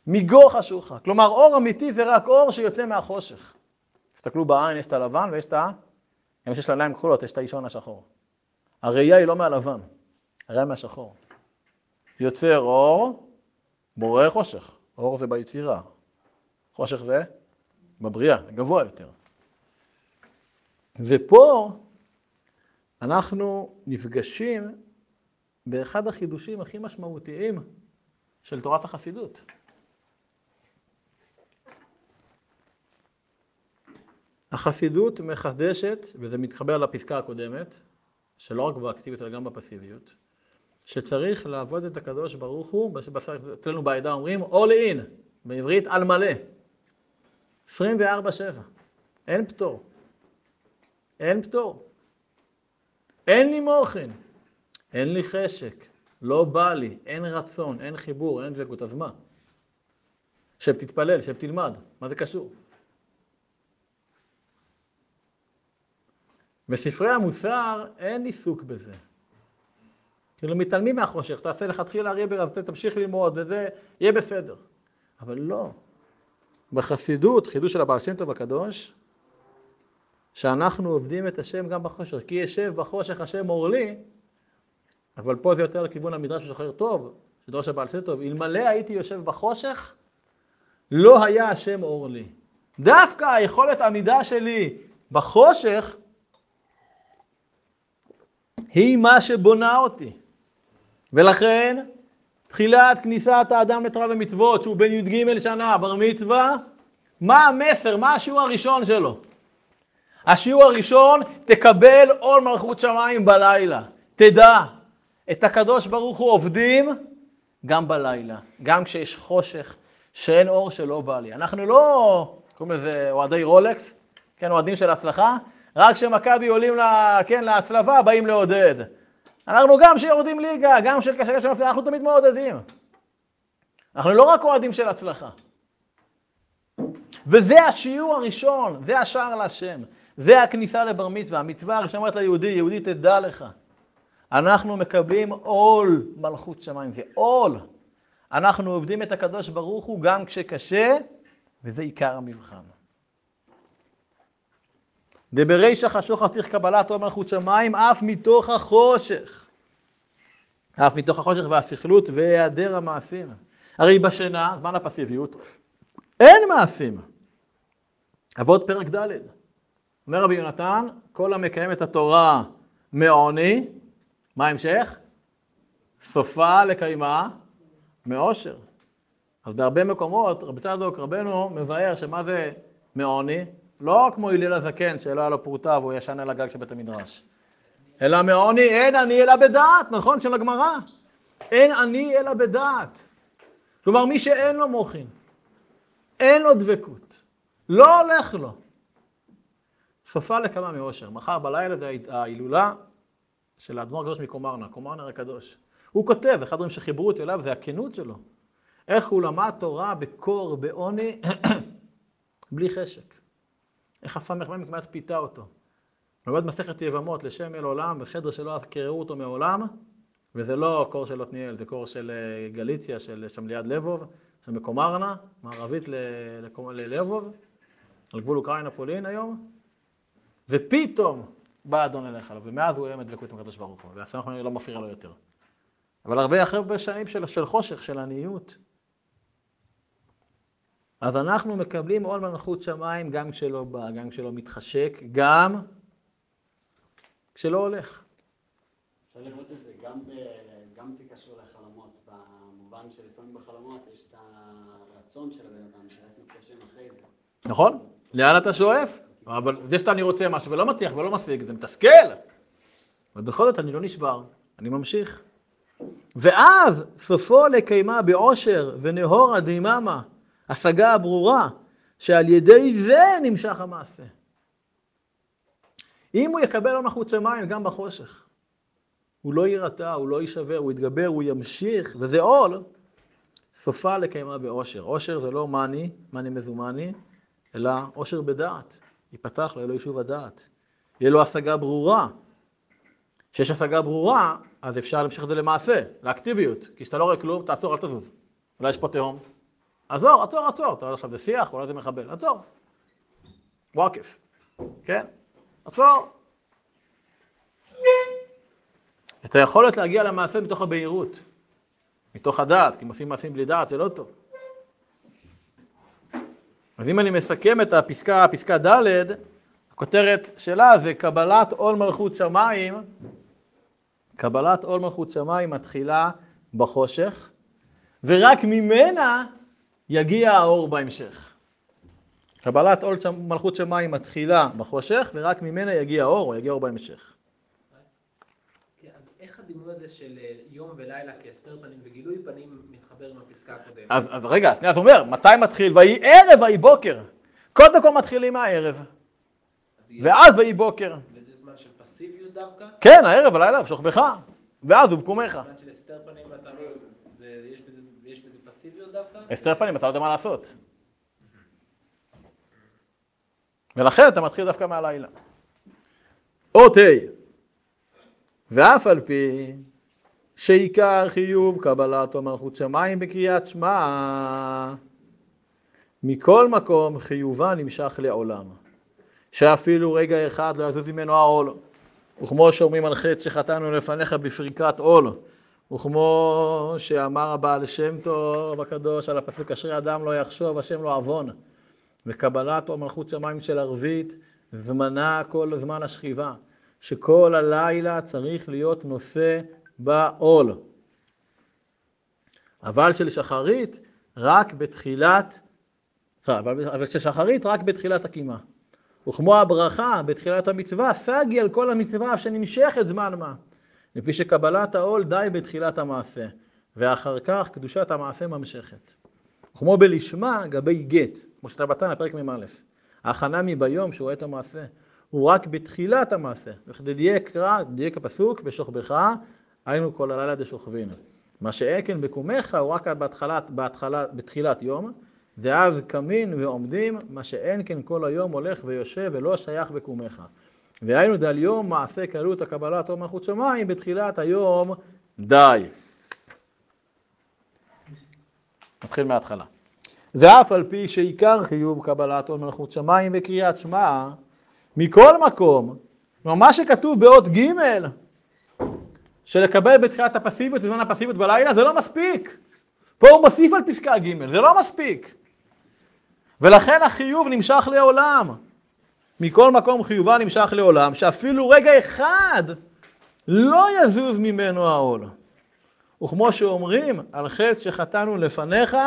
מגו חשוכה. כלומר, אור אמיתי זה רק אור שיוצא מהחושך. תסתכלו בעין, יש את הלבן ויש את ה... גם שיש לה עיניים כחולות, יש את האישון השחור. הראייה היא לא מהלבן, הראייה מהשחור. יוצר אור, בורא חושך. אור זה ביצירה, חושך זה בבריאה, גבוה יותר. ופה אנחנו נפגשים באחד החידושים הכי משמעותיים של תורת החסידות. החסידות מחדשת, וזה מתחבר לפסקה הקודמת, שלא רק באקטיביות אלא גם בפסיביות, שצריך לעבוד את הקדוש ברוך הוא, אצלנו בעדה אומרים all in, בעברית על מלא, 24-7, אין פטור, אין פטור, אין לי מוחן, אין לי חשק, לא בא לי, אין רצון, אין חיבור, אין דבקות, אז מה? שב תתפלל, שב תלמד, מה זה קשור? בספרי המוסר אין עיסוק בזה. כאילו מתעלמים מהחושך, תעשה לכתחילה אריה ברב, תמשיך ללמוד וזה יהיה בסדר. אבל לא. בחסידות, חידוש של הבעל שם טוב הקדוש, שאנחנו עובדים את השם גם בחושך, כי ישב בחושך השם אור לי, אבל פה זה יותר לכיוון המדרש שזוכר טוב, שדורש הבעל שם טוב, אלמלא הייתי יושב בחושך, לא היה השם אור לי. דווקא היכולת עמידה שלי בחושך היא מה שבונה אותי. ולכן, תחילת כניסת האדם לתורה ומצוות, שהוא בן י"ג שנה, בר מצווה, מה המסר, מה השיעור הראשון שלו? השיעור הראשון, תקבל עול מלכות שמיים בלילה. תדע, את הקדוש ברוך הוא עובדים גם בלילה, גם כשיש חושך, שאין אור שלא בא לי. אנחנו לא, קוראים לזה אוהדי רולקס, כן, אוהדים של הצלחה, רק כשמכבי עולים לה, כן, להצלבה, באים לעודד. אנחנו גם כשיורדים ליגה, גם כשקשה שנופל, אנחנו תמיד מעודדים. אנחנו לא רק אוהדים של הצלחה. וזה השיעור הראשון, זה השער להשם. זה הכניסה לבר מצווה. המצווה הראשונה אומרת ליהודי, יהודי תדע לך. אנחנו מקבלים עול מלכות שמיים, זה עול. אנחנו עובדים את הקדוש ברוך הוא גם כשקשה, וזה עיקר המבחן. דברישא חשוך צריך קבלת עול מלכות שמיים אף מתוך החושך. אף מתוך החושך והסכלות והיעדר המעשים. הרי בשינה, זמן הפסיביות, אין מעשים. אבות פרק ד', אומר רבי יונתן, כל המקיים את התורה מעוני, מה ההמשך? סופה לקיימה מעושר. אז בהרבה מקומות, רבי צדוק רבנו מבאר שמה זה מעוני? לא כמו הלל הזקן שלא היה לו פרוטה והוא ישן על הגג של בית המדרש. אלא מעוני אין אני אלא בדעת, נכון? של הגמרא. אין אני אלא בדעת. כלומר, מי שאין לו מוחין, אין לו דבקות, לא הולך לו. סופה לכמה מאושר. מחר בלילה זה ההילולה של האדמו"ר הקדוש מקומרנה, קומרנה הקדוש. הוא כותב, אחד הדברים שחיברו אותי אליו זה הכנות שלו. איך הוא למד תורה בקור, בעוני, בלי חשק. איך הסמ"ך מ' כמעט פיתה אותו. לומד מסכת יבמות לשם אל עולם, בחדר שלא קררו אותו מעולם, וזה לא קור של עתניאל, זה קור של אה, גליציה, של שם ליד לבוב, של מקומרנה, מערבית ללבוב, על גבול אוקראינה-פולין היום, ופתאום בא אדון אליך אליו, ומאז הוא אוהב דבקות עם הקדוש ברוך הוא, והסמ"ך לא מפריע לו יותר. אבל הרבה אחרי שנים של, של חושך, של עניות, אז אנחנו מקבלים עול מלכות שמיים גם כשלא בא, גם כשלא מתחשק, גם כשלא הולך. אפשר לראות את זה גם, ב, גם כקשור לחלומות, במובן שלפעמים בחלומות יש את הרצון של הבן אדם, שאיך מתקשרים אחרי זה. נכון? לאן אתה שואף? אבל זה שאתה אני רוצה משהו ולא מצליח ולא משיג, זה מתסכל. אבל בכל זאת אני לא נשבר, אני ממשיך. ואז סופו לקיימה בעושר ונהורה דיממה, השגה הברורה, שעל ידי זה נמשך המעשה. אם הוא יקבל עול מחוץ שמיים גם בחושך, הוא לא יירתע, הוא לא יישבר, הוא יתגבר, הוא ימשיך, וזה עול, סופה לקיימה בעושר. עושר זה לא מאני, מאני מזומני, אלא עושר בדעת. ייפתח לו, יהיה לו יישוב הדעת. יהיה לו השגה ברורה. כשיש השגה ברורה, אז אפשר להמשיך את זה למעשה, לאקטיביות. כי כשאתה לא רואה כלום, תעצור, אל תזוז. אולי יש פה תהום. עצור, עצור, עצור. אתה רואה עכשיו זה שיח, אולי זה מחבל. עצור. וואקף. כן? עצור. את היכולת להגיע למעשה מתוך הבהירות, מתוך הדעת, כי אם עושים מעשים בלי דעת זה לא טוב. אז אם אני מסכם את הפסקה, פסקה ד', הכותרת שלה זה קבלת עול מלכות שמיים, קבלת עול מלכות שמיים מתחילה בחושך, ורק ממנה יגיע האור בהמשך. קבלת עול מלכות שמיים מתחילה בחושך, ורק ממנה יגיע האור, או יגיע האור בהמשך. הדימוי הזה של אה, יום ולילה כהסתר פנים וגילוי פנים מתחבר עם הפסקה הקודמת? אז, אז רגע, שנייה, אתה אומר, מתי מתחיל? ויהי ערב ויהי בוקר. קודם כל מתחילים מהערב, ואז ויהי בוקר. וזה זמן של פסיביות דווקא? כן, הערב, הלילה, ושוכבך, ואז ובקומך. זמן של הסתר פנים ואתה לא... זה- יש בזה- פסיביות דווקא? הסתר פנים, אתה לא יודע מה לעשות. ולכן אתה מתחיל דווקא מהלילה. אות ה' ואף על פי שעיקר חיוב קבלת מלכות שמיים בקריאת שמע, מכל מקום חיובה נמשך לעולם, שאפילו רגע אחד לא יזוז ממנו העול, וכמו שאומרים על חטא שחטאנו לפניך בפריקת עול, וכמו שאמר הבעל שם טוב הקדוש על הפסוק אשרי אדם לא יחשוב השם לא עוון וקבלת או מלכות שמיים של ערבית זמנה כל זמן השכיבה שכל הלילה צריך להיות נושא בעול אבל של שחרית רק בתחילת אבל של שחרית רק בתחילת הקימה וכמו הברכה בתחילת המצווה סגי על כל המצווה שנמשכת זמן מה לפי שקבלת העול די בתחילת המעשה, ואחר כך קדושת המעשה ממשכת. כמו בלשמה גבי גט, כמו שאתה בתנא, פרק מ"א. ההכנה מביום שהוא רואה את המעשה, הוא רק בתחילת המעשה. וכדי דייק קרא, דייק הפסוק, בשוכבך, היינו כל הלילה דשוכבין. מה שאקן בקומך הוא רק בהתחלת, בהתחלה, בתחילת יום, ואז קמין ועומדים, מה שאין כן כל היום הולך ויושב ולא שייך בקומך. והיינו דל יום מעשה קלות הקבלת או מלכות שמיים בתחילת היום די. נתחיל מההתחלה. ואף על פי שעיקר חיוב קבלת עול מלכות שמיים וקריאת שמע, מכל מקום, כלומר מה שכתוב באות ג' שלקבל בתחילת הפסיביות, בזמן הפסיביות בלילה, זה לא מספיק. פה הוא מוסיף על פסקה ג', זה לא מספיק. ולכן החיוב נמשך לעולם. מכל מקום חיובה נמשך לעולם, שאפילו רגע אחד לא יזוז ממנו העול. וכמו שאומרים, על חטא שחטאנו לפניך,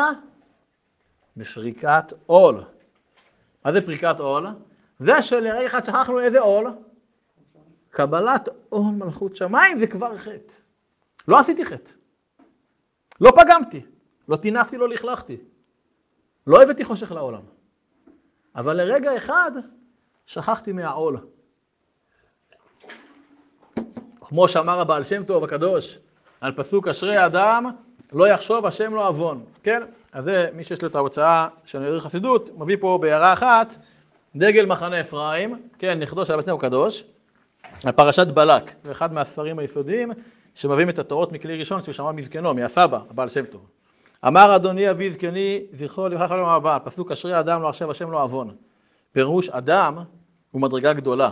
בשריקת עול. מה זה פריקת עול? זה שלרגע אחד שכחנו איזה עול? קבלת עול מלכות שמיים זה כבר חטא. לא עשיתי חטא. לא פגמתי. לא טינפתי, לא לכלכתי. לא הבאתי חושך לעולם. אבל לרגע אחד שכחתי מהעול. כמו שאמר הבעל שם טוב הקדוש, על פסוק אשרי האדם לא יחשוב השם לא עוון, כן? אז זה מי שיש לו את ההוצאה של נראה חסידות, מביא פה בהערה אחת, דגל מחנה אפרים, כן, נכדו של שם טוב הקדוש, על פרשת בלק, זה אחד מהספרים היסודיים שמביאים את התורות מכלי ראשון שהוא שמע מזקנו, מהסבא, הבעל שם טוב. אמר אדוני אבי זקני, זכרו לברכה לעולם הבא, פסוק אשרי האדם לא יחשב השם לא עוון. פירוש אדם הוא מדרגה גדולה.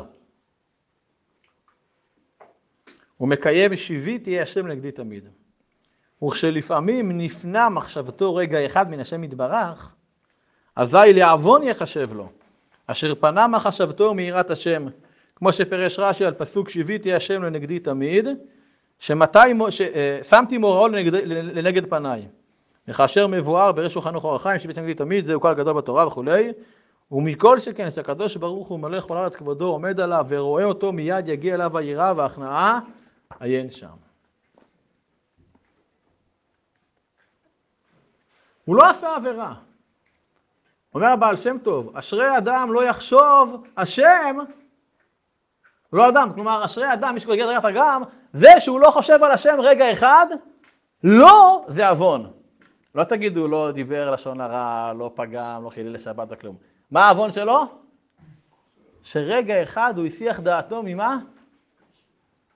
הוא מקיים שיביתי השם נגדי תמיד. וכשלפעמים נפנה מחשבתו רגע אחד מן השם יתברך, אזי לעוון יחשב לו, אשר פנה מחשבתו מיראת השם, כמו שפירש רש"י על פסוק שיביתי השם לנגדי תמיד, שמתי, ש, שמתי מוראו לנגד, לנגד פניי. וכאשר מבואר ברשו חנוך אור החיים, שמגידי תמיד, זהו כלל גדול בתורה וכולי, ומכל שכן שהקדוש ברוך הוא מלא כל הארץ כבודו עומד עליו ורואה אותו מיד יגיע אליו היראה וההכנעה, עיין שם. הוא לא עשה עבירה. אומר הבעל שם טוב, אשרי אדם לא יחשוב השם, לא אדם, כלומר אשרי אדם, מי שקורא גדר גם, זה שהוא לא חושב על השם רגע אחד, לא זה עוון. לא תגידו לא דיבר לשון הרע, לא פגם, לא חילל לשבת וכלום. מה העוון שלו? שרגע אחד הוא הסיח דעתו ממה?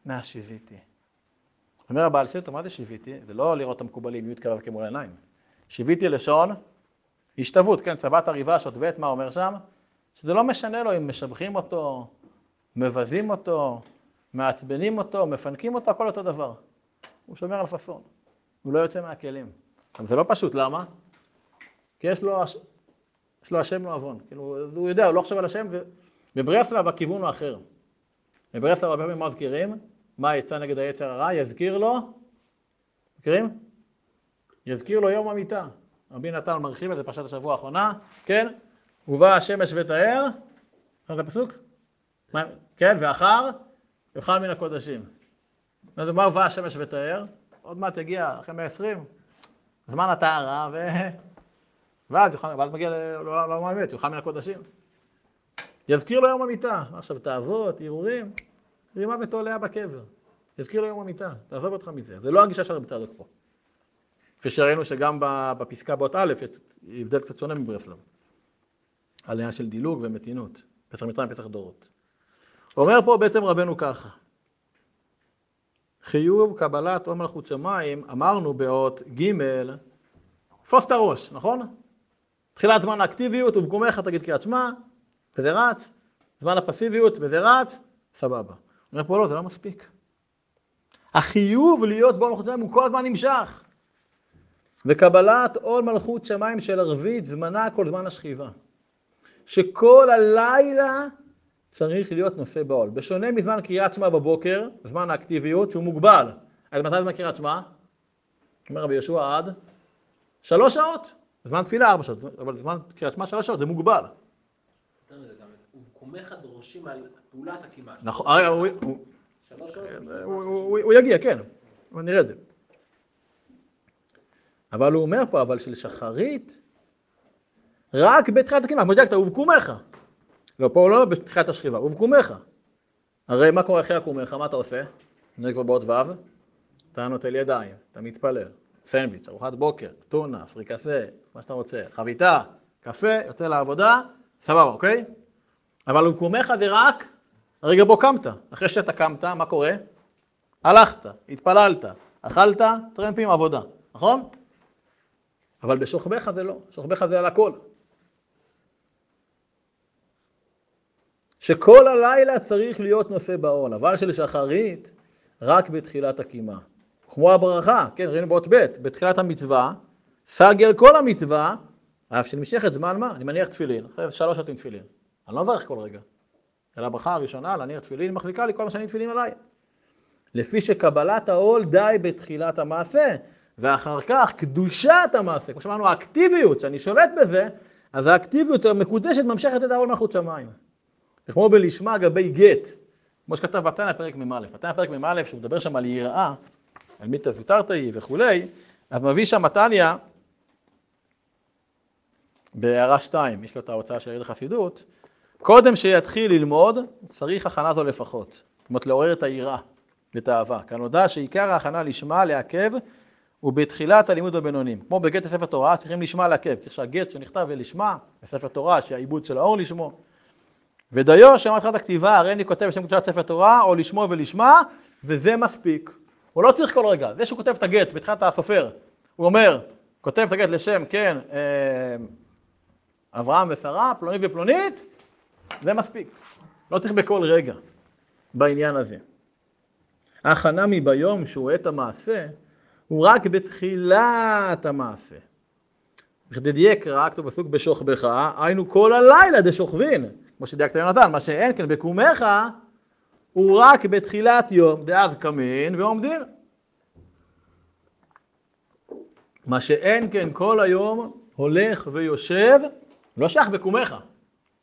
מהשיביתי. אומר הבעל שם טוב, מה זה שיביתי? זה לא לראות את המקובלים, י' כו' כמול עיניים. שיביתי לשון השתוות, כן, צבת הריבה, שות ב', מה אומר שם? שזה לא משנה לו אם משבחים אותו, מבזים אותו, מעצבנים אותו, מפנקים אותו, הכל אותו דבר. הוא שומר על פאסון, הוא לא יוצא מהכלים. אבל זה לא פשוט, למה? כי יש לו, יש לו השם לא עוון. כאילו, הוא יודע, הוא לא חושב על השם, בברסלב הכיוון הוא אחר. בברסלב הרבה פעמים מזכירים, מה יצא נגד היצר הרע, יזכיר לו, מכירים? יזכיר לו יום המיטה. רבי נתן מרחיב את זה פרשת השבוע האחרונה, כן? ובא השמש ותאר, זוכר את הפסוק? כן, ואחר יאכל מן הקודשים. אז מה ובא השמש ותאר? עוד מעט יגיע, אחרי 120, זמן הטהרה, ו... ואז, יוכל, ואז מגיע לעולם האמת, יאכל מן הקודשים. יזכיר לו יום המיטה. עכשיו, תאוות, הרהורים, רימה ותולע בקבר. יזכיר לו יום המיטה, תעזוב אותך מזה. זה לא הגישה של רבי צדוק פה. כפי שראינו שגם בפסקה באות א', יש הבדל קצת שונה מברסלב, על עניין של דילוג ומתינות, פסח מצרים, פסח דורות. אומר פה בעצם רבנו ככה, חיוב קבלת עול מלכות שמיים, אמרנו באות ג', תפוס את הראש, נכון? תחילת זמן האקטיביות, ובקומך תגיד קריאת שמע, וזה רץ, זמן הפסיביות, וזה רץ, סבבה. אומר פה לא, זה לא מספיק. החיוב להיות בעול מלכות שמיים הוא כל הזמן נמשך. וקבלת עול מלכות שמיים של ערבית זמנה כל זמן השכיבה. שכל הלילה צריך להיות נושא בעול. בשונה מזמן קריאת שמע בבוקר, זמן האקטיביות, שהוא מוגבל. אז מתי זמן קריאת שמע? אומר רבי יהושע עד שלוש שעות. זמן תפילה ארבע שעות, אבל זמן קריאת שמע שלוש שעות, זה מוגבל. דורשים על פעולת הקימה. נכון, הוא יגיע, כן, נראה את זה. אבל הוא אומר פה, אבל של שחרית, רק בתחילת הקימה, כמו שדקת, ובקומך. לא, פה הוא לא בתחילת השכיבה, ובקומך. הרי מה קורה אחרי הקומך, מה אתה עושה? זה כבר באות ו', אתה נוטל ידיים, אתה מתפלל, סנדוויץ', ארוחת בוקר, טונה, פריקסה, מה שאתה רוצה, חביתה, קפה, יוצא לעבודה, סבבה, אוקיי? אבל ובקומך זה רק הרגע בו קמת. אחרי שאתה קמת, מה קורה? הלכת, התפללת, אכלת, טרמפים, עבודה, נכון? אבל בשוכבך זה לא, שוכבך זה על הכל. שכל הלילה צריך להיות נושא בעול, אבל של שחרית רק בתחילת הקימה. כמו הברכה, כן, ראינו באות ב', בתחילת המצווה, סגל כל המצווה, אף שנמשכת זמן מה? אני מניח תפילין, אחרי שלוש שעות עם תפילין. אני לא מברך כל רגע. אלא הברכה הראשונה, להניח תפילין, מחזיקה לי כל מה שאני תפילין עליי. לפי שקבלת העול די בתחילת המעשה, ואחר כך קדושת המעשה, כמו שאמרנו, האקטיביות, שאני שולט בזה, אז האקטיביות המקודשת ממשכת את העול מלכות שמיים. זה כמו בלשמה גבי גט, כמו שכתב בתנא פרק מ"א. בתנא פרק מ"א, שהוא מדבר שם על יראה, על מי תזוטרת היא וכולי, אז מביא שם מתניא, בהערה 2, יש לו את ההוצאה של ירד החסידות, קודם שיתחיל ללמוד, צריך הכנה זו לפחות. זאת אומרת, לעורר את היראה ואת האהבה. כאן נודע שעיקר ההכנה לשמה, לעכב, ובתחילת הלימוד בבינונים. כמו בגט לספר תורה, צריכים לשמה לעכב. צריך שהגט שנכתב ולשמה, בספר תורה, שהעיבוד של האור לשמו. ודיו שאמר התחלת הכתיבה, הרי אני כותב בשם קדושת ספר תורה, או לשמו ולשמה, וזה מספיק. הוא לא צריך כל רגע. זה שהוא כותב את הגט בתחילת הסופר, הוא אומר, כותב את הגט לשם, כן, אה, אברהם ושרה, פלוני ופלונית, זה מספיק. לא צריך בכל רגע בעניין הזה. ההכנה מביום שהוא עת המעשה, הוא רק בתחילת המעשה. בכדי דייק רק כתוב פסוק בשוכבך, היינו כל הלילה דשוכבין, כמו שדייקת יונתן, מה שאין כן בקומך, הוא רק בתחילת יום, דאז קמין ועומדין. מה שאין כן כל היום הולך ויושב, לא שייך בקומך,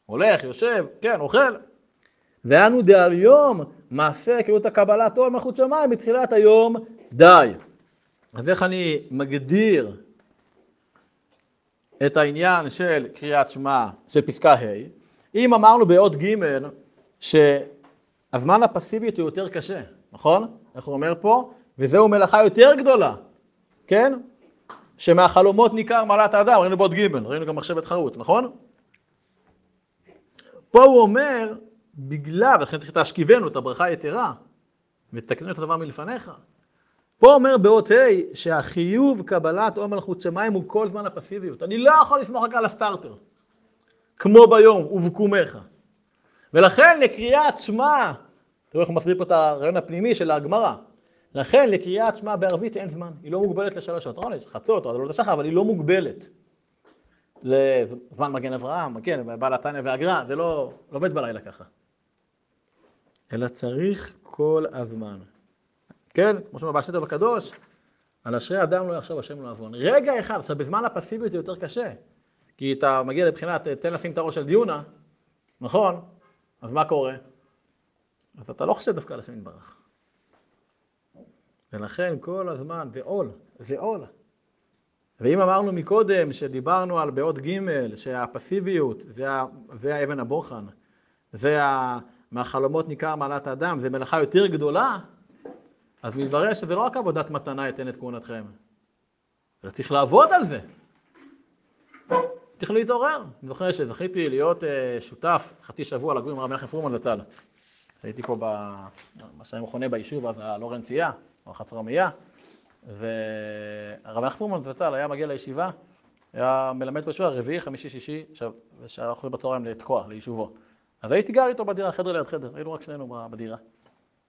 הולך, יושב, כן, אוכל. ואנו דעל יום מעשה כאילו את הקבלת עול מלכות שמיים בתחילת היום די. אז איך אני מגדיר את העניין של קריאת שמע, של פסקה ה', אם אמרנו באות ג' שהזמן הפסיביות הוא יותר קשה, נכון? איך הוא אומר פה? וזהו מלאכה יותר גדולה, כן? שמהחלומות ניכר מעלת האדם, ראינו באות ג', ראינו גם מחשבת חרוץ, נכון? פה הוא אומר, בגלל, ולכן צריך להשכיבנו את הברכה היתרה, ותקנו את הדבר מלפניך. פה אומר באות ה' שהחיוב קבלת עול מלכות שמיים הוא כל זמן הפסיביות. אני לא יכול לסמוך רק על הסטארטר, כמו ביום, ובקומך. ולכן לקריאת שמע, תראו איך הוא מסביר פה את הרעיון הפנימי של הגמרא. לכן לקריאת שמע בערבית אין זמן, היא לא מוגבלת לשלוש שעות. נכון, יש חצות או עלות השחר, אבל היא לא מוגבלת. לזמן מגן אברהם, כן, בעל התניא והגר"א, זה לא, לא עובד בלילה ככה. אלא צריך כל הזמן. כן, כמו שאומר טוב הקדוש, על אשרי אדם לא יחשוב השם לא עוון. רגע אחד, עכשיו בזמן הפסיביות זה יותר קשה, כי אתה מגיע לבחינת תן לשים את הראש על דיונה, נכון? אז מה קורה? אז אתה לא חושב דווקא על השם יתברך. ולכן כל הזמן זה עול, זה עול. ואם אמרנו מקודם שדיברנו על באות ג' שהפסיביות זה, זה האבן הבוחן, זה ה... מהחלומות ניכר מעלת האדם, זה מלאכה יותר גדולה, אז מתברר שזה לא רק עבודת מתנה יתן את כהונתכם, אלא צריך לעבוד על זה. צריך להתעורר. אני זוכר שזכיתי להיות uh, שותף חצי שבוע לגור עם הרב מנחם פרומן זצ"ל. הייתי פה במה שהיה מכונה ביישוב, אז הלורנצייה, או החצרמייה, והרב מנחם פרומן זצ"ל היה מגיע לישיבה, היה מלמד בישיבה רביעי, חמישי, שישי, שהיה אוכל בצהריים לתקוע, ליישובו. אז הייתי גר איתו בדירה, חדר ליד חדר, היינו רק שנינו בדירה.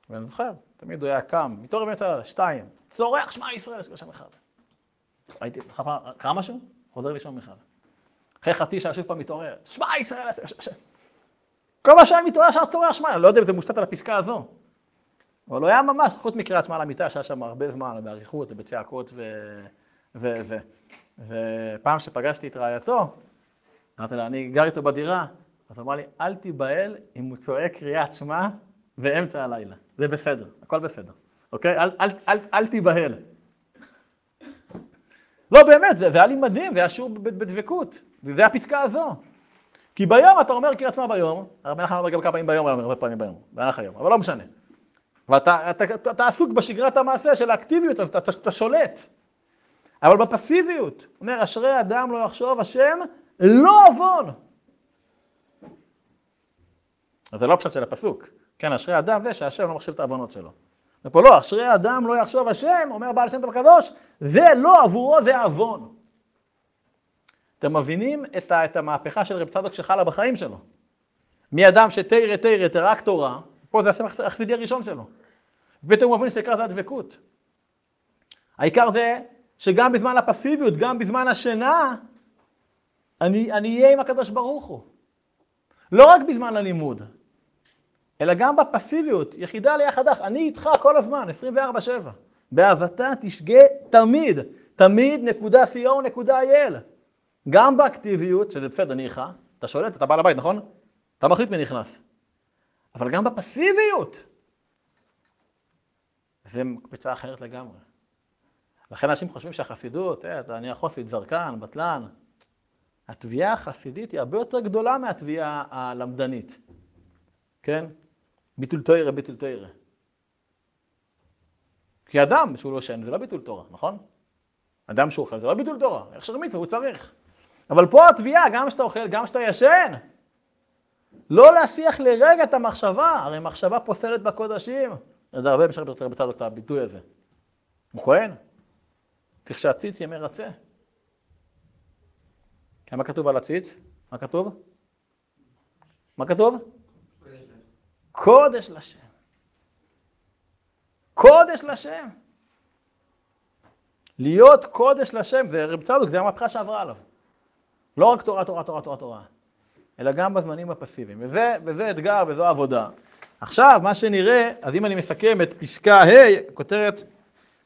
ואני זוכר, תמיד הוא היה קם, מתעורר באמצע הלילה, שתיים, צורח שמע ישראל, יש שם אחד. הייתי, קרה משהו? חוזר לישון מיכל. אחרי חצי שעה שוב פעם מתעורר, שמע ישראל, כל מה שהיה מתעורר שעה צורח שמע, לא יודע אם זה מושתת על הפסקה הזו. אבל לא היה ממש, חוץ מקריאת שמע למיטה, שהיה שם הרבה זמן, באריכות ובצעקות וזה. ופעם שפגשתי את רעייתו, אמרתי לה, אני גר איתו בדירה, אז הוא אמר לי, אל תיבהל אם הוא צועק קריאת שמע באמצע הלילה. זה בסדר, הכל בסדר, אוקיי? אל, אל, אל, אל תיבהל. לא, באמת, זה, זה היה לי מדהים, זה היה שיעור בדבקות, זה הפסקה הזו. כי ביום אתה אומר קריאת שמע ביום, הרב מנחם אומר גם כמה פעמים ביום, הרבה פעמים ביום, במהלך היום, אבל לא משנה. ואתה אתה, אתה, אתה עסוק בשגרת המעשה של האקטיביות, אז אתה, אתה, אתה שולט. אבל בפסיביות, אומר, אשרי אדם לא יחשוב השם לא עוון. אז זה לא פשט של הפסוק. כן, אשרי אדם זה שהשם לא מחשיב את העוונות שלו. ופה לא, אשרי אדם לא יחשוב השם, אומר בעל שם טוב הקדוש, זה לא עבורו, זה עוון. אתם מבינים את, ה, את המהפכה של רב צדוק שחלה בחיים שלו. מאדם שתרא תרא תרק תורה, פה זה השם החסידי הראשון שלו. ואתם מבינים שהעיקר זה הדבקות. העיקר זה שגם בזמן הפסיביות, גם בזמן השינה, אני אהיה עם הקדוש ברוך הוא. לא רק בזמן הלימוד, אלא גם בפסיביות, יחידה ליחדך, אני איתך כל הזמן, 24-7. באהבתה תשגה תמיד, תמיד נקודה co נקודה il. גם באקטיביות, שזה בסדר, אני איתך, אתה שולט, אתה בעל הבית, נכון? אתה מחליט מי נכנס. אבל גם בפסיביות. זה מקפצה אחרת לגמרי. לכן אנשים חושבים שהחסידות, אה, אני החוסית, זרקן, בטלן. התביעה החסידית היא הרבה יותר גדולה מהתביעה הלמדנית, כן? ביטול תוירה, ביטול תוירה. כי אדם שהוא לא שן זה לא ביטול תורה, נכון? אדם שהוא אוכל זה לא ביטול תורה, איך שר מצווה הוא צריך. אבל פה התביעה, גם כשאתה אוכל, גם כשאתה ישן, לא להסיח לרגע את המחשבה, הרי מחשבה פוסלת בקודשים. זה הרבה משך ברצה בצד את הביטוי הזה. הוא כהן, צריך שהציץ ימי רצה. מה כתוב על הציץ? מה כתוב? מה כתוב? קודש לשם. קודש לשם. להיות קודש לשם, זה רב צדוק, זה המהפכה שעברה עליו. לא רק תורה, תורה, תורה, תורה, תורה, אלא גם בזמנים הפסיביים. וזה, וזה אתגר וזו עבודה. עכשיו, מה שנראה, אז אם אני מסכם את פסקה ה', הכותרת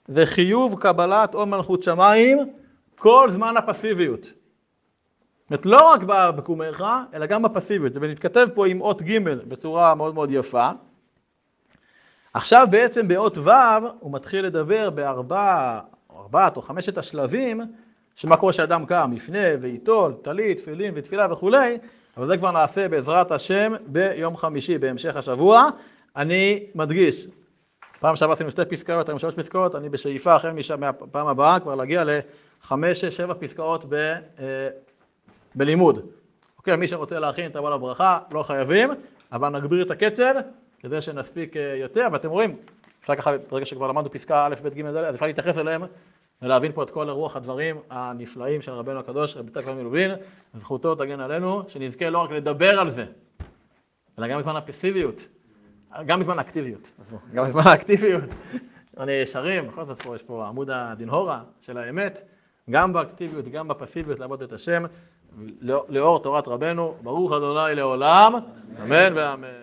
זה חיוב קבלת עול מלכות שמיים כל זמן הפסיביות. אומרת, לא רק בקומך, אלא גם בפסיביות. זה מתכתב פה עם אות ג' בצורה מאוד מאוד יפה. עכשיו בעצם באות ו' הוא מתחיל לדבר בארבע, ארבעת או חמשת השלבים של מה קורה כשאדם קם, יפנה וייטול, טלית, תפילין ותפילה וכולי, אבל זה כבר נעשה בעזרת השם ביום חמישי, בהמשך השבוע. אני מדגיש, פעם שעברה עשינו שתי פסקאות, היום שלוש פסקאות, אני בשאיפה החל מהפעם הבאה כבר להגיע לחמש, שש, שבע פסקאות ב, אה, בלימוד. אוקיי, מי שרוצה להכין תבוא לברכה, לא חייבים, אבל נגביר את הקצב כדי שנספיק אה, יותר, ואתם רואים, אפשר ככה, ברגע שכבר למדנו פסקה א', ב', ג', ד', אז אפשר להתייחס אליהם ולהבין פה את כל רוח הדברים הנפלאים של רבנו הקדוש, רבי תקווה מלובין, זכותו תגן עלינו, שנזכה לא רק לדבר על זה, אלא גם בזמן הפסיביות, גם בזמן האקטיביות, גם בזמן האקטיביות, אני ישרים, בכל זאת פה יש פה עמוד הדנהורה של האמת, גם באקטיביות, גם בפסיביות לעבוד את השם, לאור תורת רבנו, ברוך אדוני לעולם, אמן ואמן.